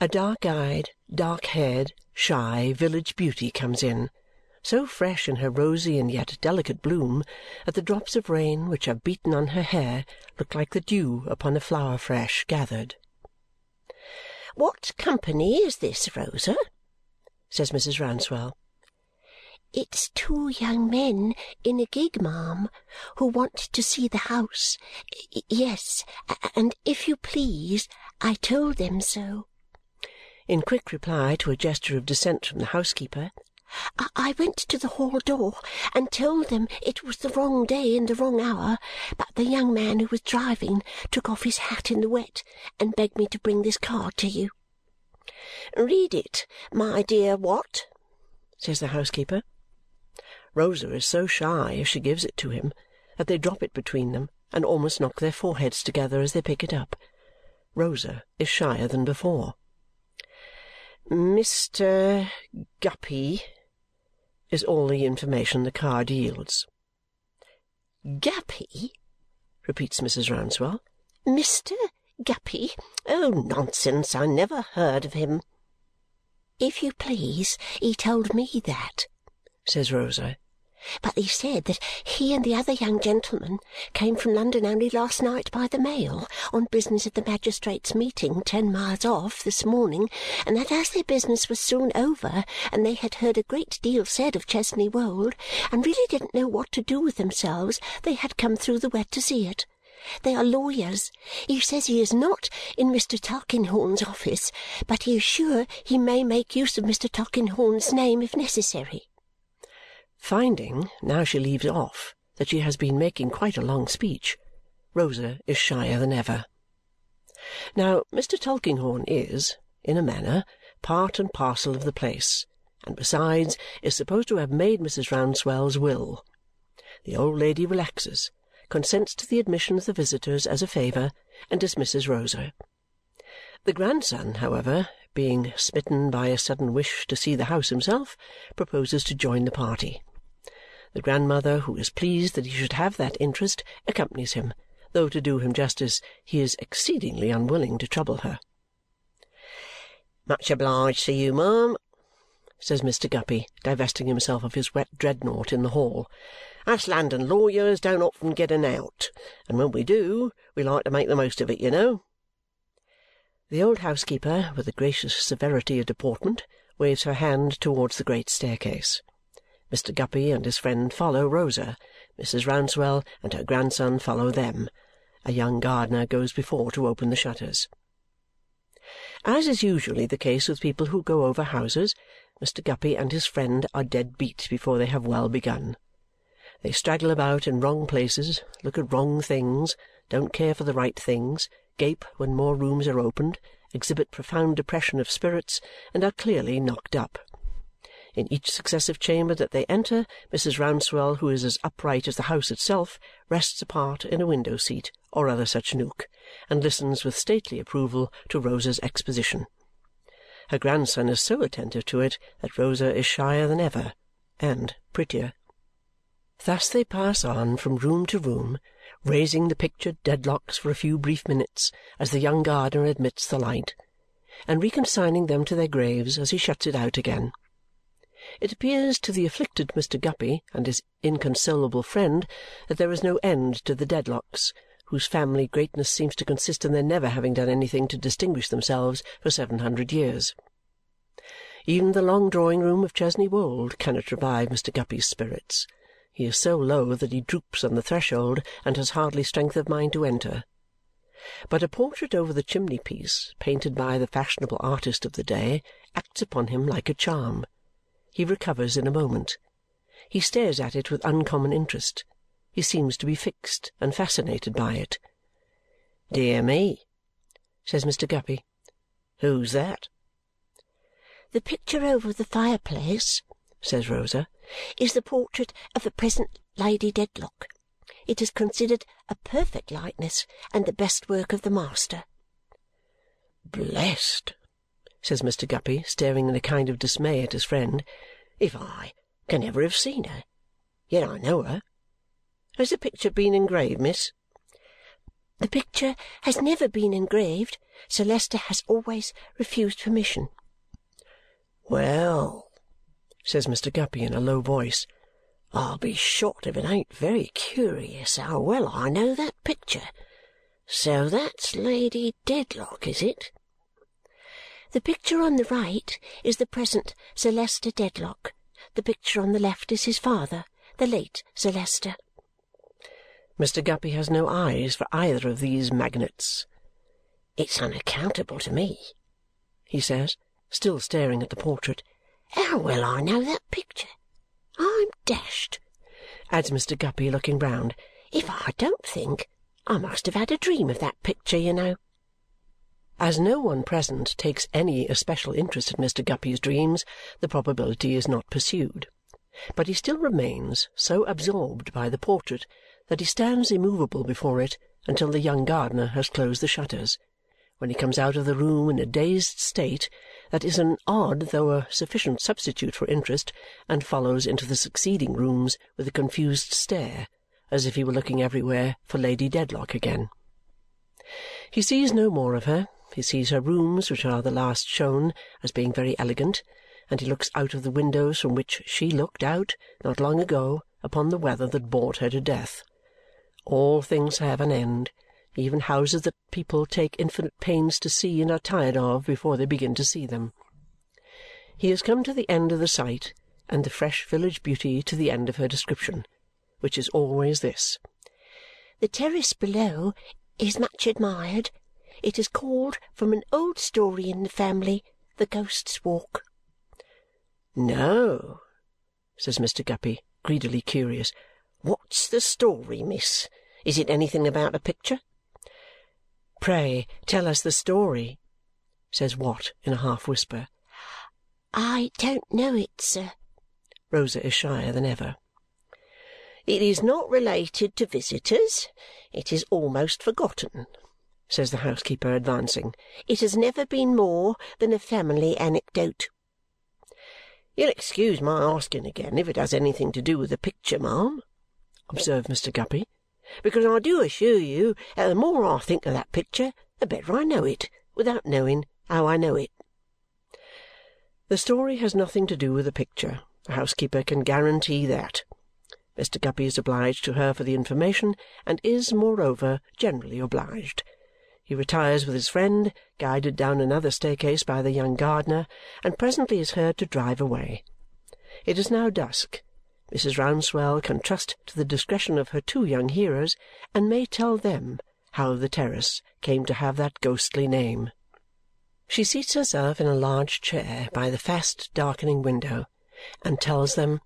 A dark eyed, dark haired, shy village beauty comes in, so fresh in her rosy and yet delicate bloom that the drops of rain which have beaten on her hair look like the dew upon a flower fresh gathered. "What company is this, Rosa?" says Mrs. Rouncewell. "It's two young men in a gig, ma'am, who want to see the house. Yes, and if you please, I told them so." In quick reply to a gesture of dissent from the housekeeper, I went to the hall door and told them it was the wrong day and the wrong hour, but the young man who was driving took off his hat in the wet and begged me to bring this card to you. "Read it, my dear Watt," says the housekeeper. Rosa is so shy as she gives it to him that they drop it between them and almost knock their foreheads together as they pick it up. Rosa is shyer than before. "Mr. Guppy," is all the information the card yields. "Guppy?" repeats Mrs. Rouncewell. "Mr. Guppy? Oh, nonsense! I never heard of him." "If you please, he told me that," says Rosa. "But he said that he and the other young gentleman came from London only last night by the mail, on business at the magistrates' meeting ten miles off, this morning, and that as their business was soon over and they had heard a great deal said of Chesney Wold and really didn't know what to do with themselves, they had come through the wet to see it. They are lawyers. He says he is not in Mr. Tulkinghorn's office, but he is sure he may make use of Mr. Tulkinghorn's name if necessary." Finding, now she leaves off, that she has been making quite a long speech, Rosa is shyer than ever. Now, Mr. Tulkinghorn is, in a manner, part and parcel of the place, and besides is supposed to have made Mrs. Rouncewell's will. The old lady relaxes consents to the admission of the visitors as a favour, and dismisses Rosa. The grandson, however, being smitten by a sudden wish to see the house himself, proposes to join the party. The grandmother, who is pleased that he should have that interest, accompanies him, though to do him justice he is exceedingly unwilling to trouble her. "Much obliged to you, ma'am," says Mr. Guppy, divesting himself of his wet dreadnought in the hall. Us London lawyers don't often get an out, and when we do, we like to make the most of it, you know." The old housekeeper, with a gracious severity of deportment, waves her hand towards the great staircase. Mr. Guppy and his friend follow Rosa. Mrs. Rouncewell and her grandson follow them. A young gardener goes before to open the shutters. As is usually the case with people who go over houses, Mr. Guppy and his friend are dead beat before they have well begun. They straggle about in wrong places, look at wrong things, don't care for the right things, gape when more rooms are opened, exhibit profound depression of spirits, and are clearly knocked up. In each successive chamber that they enter, Mrs. Rouncewell, who is as upright as the house itself, rests apart in a window-seat or other such nook and listens with stately approval to Rosa's exposition. Her grandson is so attentive to it that Rosa is shyer than ever, and prettier. Thus they pass on from room to room, raising the pictured Dedlocks for a few brief minutes as the young gardener admits the light, and reconsigning them to their graves as he shuts it out again. It appears to the afflicted Mr. Guppy and his inconsolable friend that there is no end to the Dedlocks, whose family greatness seems to consist in their never having done anything to distinguish themselves for seven hundred years. Even the long drawing-room of Chesney Wold cannot revive Mr. Guppy's spirits he is so low that he droops on the threshold and has hardly strength of mind to enter. But a portrait over the chimney-piece, painted by the fashionable artist of the day, acts upon him like a charm. He recovers in a moment. He stares at it with uncommon interest. He seems to be fixed and fascinated by it. "Dear me!" says Mr. Guppy. "Who's that?" "The picture over the fireplace," says Rosa is the portrait of the present Lady Dedlock. It is considered a perfect likeness and the best work of the master." "Blest," says Mr. Guppy, staring in a kind of dismay at his friend, "if I can ever have seen her! Yet I know her. Has the picture been engraved, miss?" The picture has never been engraved. Sir Leicester has always refused permission. Well, says Mr. Guppy in a low voice, I'll be shot if it ain't very curious how well I know that picture. So that's Lady Dedlock, is it? The picture on the right is the present Sir Leicester Dedlock. The picture on the left is his father, the late Sir Leicester. Mr. Guppy has no eyes for either of these magnates. It's unaccountable to me, he says, still staring at the portrait. How well I know that picture! I'm dashed, adds Mr. Guppy, looking round, if I don't think I must have had a dream of that picture, you know. As no one present takes any especial interest in Mr. Guppy's dreams, the probability is not pursued. But he still remains so absorbed by the portrait that he stands immovable before it until the young gardener has closed the shutters, when he comes out of the room in a dazed state that is an odd though a sufficient substitute for interest and follows into the succeeding rooms with a confused stare, as if he were looking everywhere for Lady Dedlock again. He sees no more of her he sees her rooms, which are the last shown, as being very elegant, and he looks out of the windows from which she looked out, not long ago, upon the weather that bored her to death. All things have an end, even houses that people take infinite pains to see and are tired of before they begin to see them. He has come to the end of the sight, and the fresh village beauty to the end of her description, which is always this. The terrace below is much admired it is called from an old story in the family, the Ghost's Walk. No, says Mr. Guppy, greedily curious. What's the story, miss? Is it anything about a picture? Pray tell us the story, says Watt in a half whisper. I don't know it, sir. Rosa is shyer than ever. It is not related to visitors. It is almost forgotten says the housekeeper, advancing. "It has never been more than a family anecdote." "You'll excuse my asking again if it has anything to do with the picture, ma'am," observed Mr. Guppy, "because I do assure you that the more I think of that picture, the better I know it, without knowing how I know it." The story has nothing to do with the picture, the housekeeper can guarantee that. Mr. Guppy is obliged to her for the information and is, moreover, generally obliged. He retires with his friend, guided down another staircase by the young gardener, and presently is heard to drive away. It is now dusk. Mrs. Rouncewell can trust to the discretion of her two young hearers and may tell them how the terrace came to have that ghostly name. She seats herself in a large chair by the fast darkening window and tells them,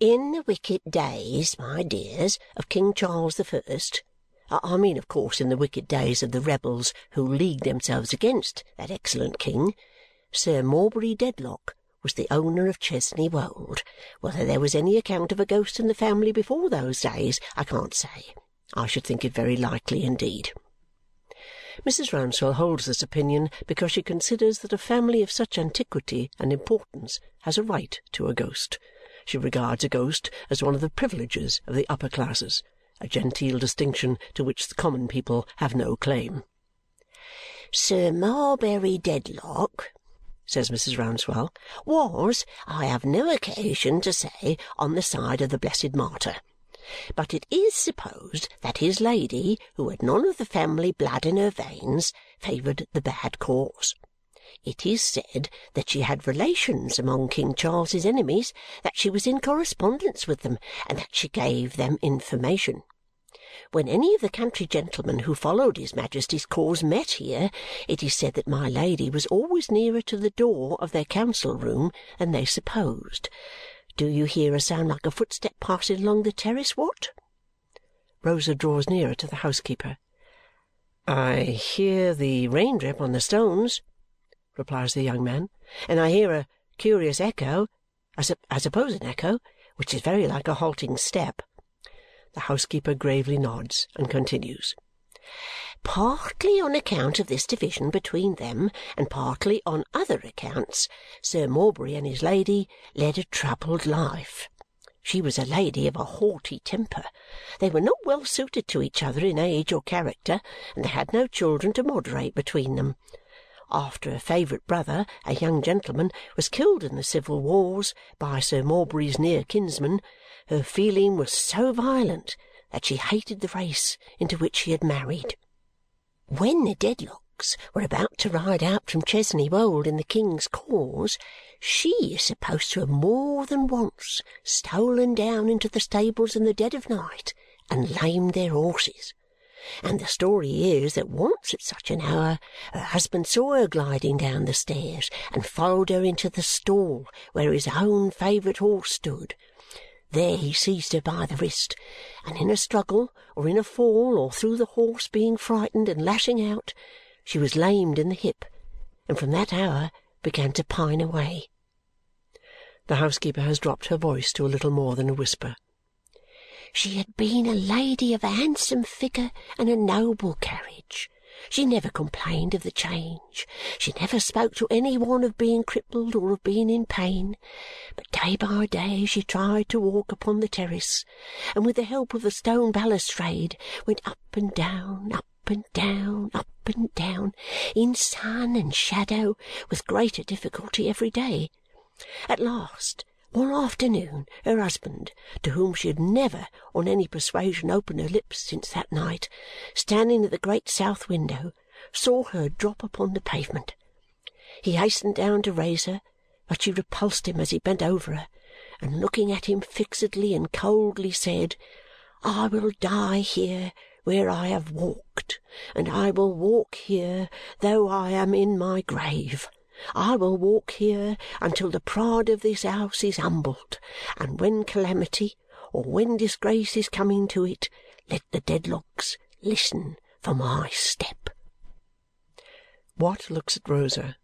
"In the wicked days, my dears, of King Charles the First, I mean, of course, in the wicked days of the rebels who leagued themselves against that excellent king, Sir Morbury Dedlock was the owner of Chesney Wold. Whether there was any account of a ghost in the family before those days, I can't say. I should think it very likely indeed. Mrs. Rouncewell holds this opinion because she considers that a family of such antiquity and importance has a right to a ghost. She regards a ghost as one of the privileges of the upper classes a genteel distinction to which the common people have no claim. Sir Morbury Dedlock, says Mrs. Rouncewell, was, I have no occasion to say, on the side of the blessed martyr. But it is supposed that his lady, who had none of the family blood in her veins, favoured the bad cause. It is said that she had relations among King Charles's enemies, that she was in correspondence with them, and that she gave them information. When any of the country gentlemen who followed his Majesty's cause met here, it is said that my Lady was always nearer to the door of their council-room than they supposed. Do you hear a sound like a footstep passing along the terrace, Watt? Rosa draws nearer to the housekeeper. I hear the rain-drip on the stones replies the young man, and I hear a curious echo I, su- I suppose an echo which is very like a halting step. The housekeeper gravely nods and continues. Partly on account of this division between them, and partly on other accounts, Sir Morbury and his lady led a troubled life. She was a lady of a haughty temper. They were not well suited to each other in age or character, and they had no children to moderate between them. After a favourite brother, a young gentleman, was killed in the civil wars by Sir Morbury's near kinsman, her feeling was so violent that she hated the race into which she had married. When the Dedlocks were about to ride out from Chesney Wold in the king's cause, she is supposed to have more than once stolen down into the stables in the dead of night and lamed their horses. And the story is that once at such an hour her husband saw her gliding down the stairs and followed her into the stall where his own favourite horse stood. There he seized her by the wrist, and in a struggle, or in a fall, or through the horse being frightened and lashing out, she was lamed in the hip, and from that hour began to pine away. The housekeeper has dropped her voice to a little more than a whisper. She had been a lady of a handsome figure and a noble carriage. She never complained of the change. She never spoke to any one of being crippled or of being in pain. But day by day she tried to walk upon the terrace, and with the help of the stone balustrade went up and down, up and down, up and down, in sun and shadow, with greater difficulty every day. At last, one afternoon, her husband, to whom she had never on any persuasion opened her lips since that night, standing at the great south window, saw her drop upon the pavement. He hastened down to raise her, but she repulsed him as he bent over her, and looking at him fixedly and coldly said, I will die here where I have walked, and I will walk here though I am in my grave. I will walk here until the pride of this house is humbled, and when calamity or when disgrace is coming to it, let the Dedlocks listen for my step. Watt looks at Rosa.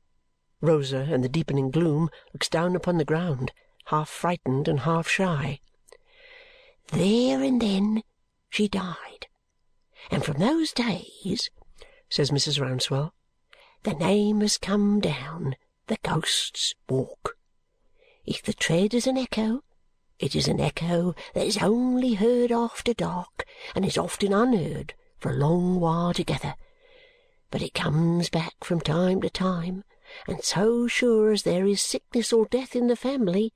Rosa, in the deepening gloom, looks down upon the ground, half frightened and half shy. There and then she died, and from those days, says Mrs. Rouncewell, the name has come down, the Ghost's Walk. If the tread is an echo, it is an echo that is only heard after dark and is often unheard for a long while together. But it comes back from time to time, and so sure as there is sickness or death in the family,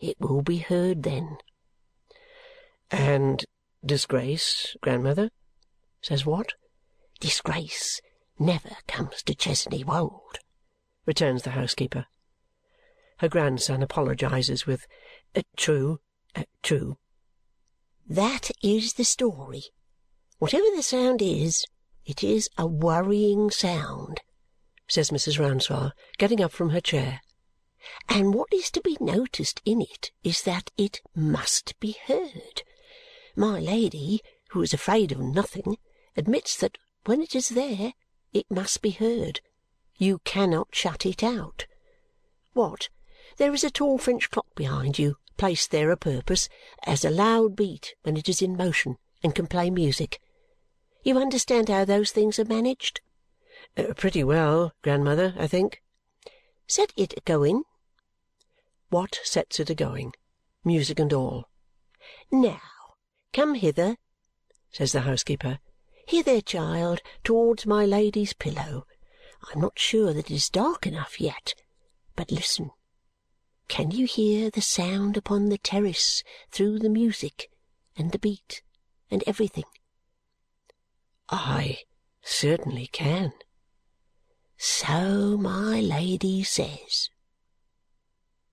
it will be heard then. And disgrace, grandmother? says Watt. Disgrace never comes to Chesney Wold, returns the housekeeper. Her grandson apologizes with, uh, True, uh, true. That is the story. Whatever the sound is, it is a worrying sound, says Mrs. Rouncewell, getting up from her chair. And what is to be noticed in it is that it must be heard. My Lady, who is afraid of nothing, admits that when it is there, it must be heard. You cannot shut it out. What! There is a tall French clock behind you, placed there a purpose, as a loud beat when it is in motion and can play music. You understand how those things are managed? Uh, pretty well, grandmother, I think. Set it a going. Watt sets it a going, music and all. Now, come hither, says the housekeeper. Hither, child, towards my Lady's pillow. I am not sure that it is dark enough yet, but listen. Can you hear the sound upon the terrace through the music, and the beat, and everything? I certainly can. So my Lady says.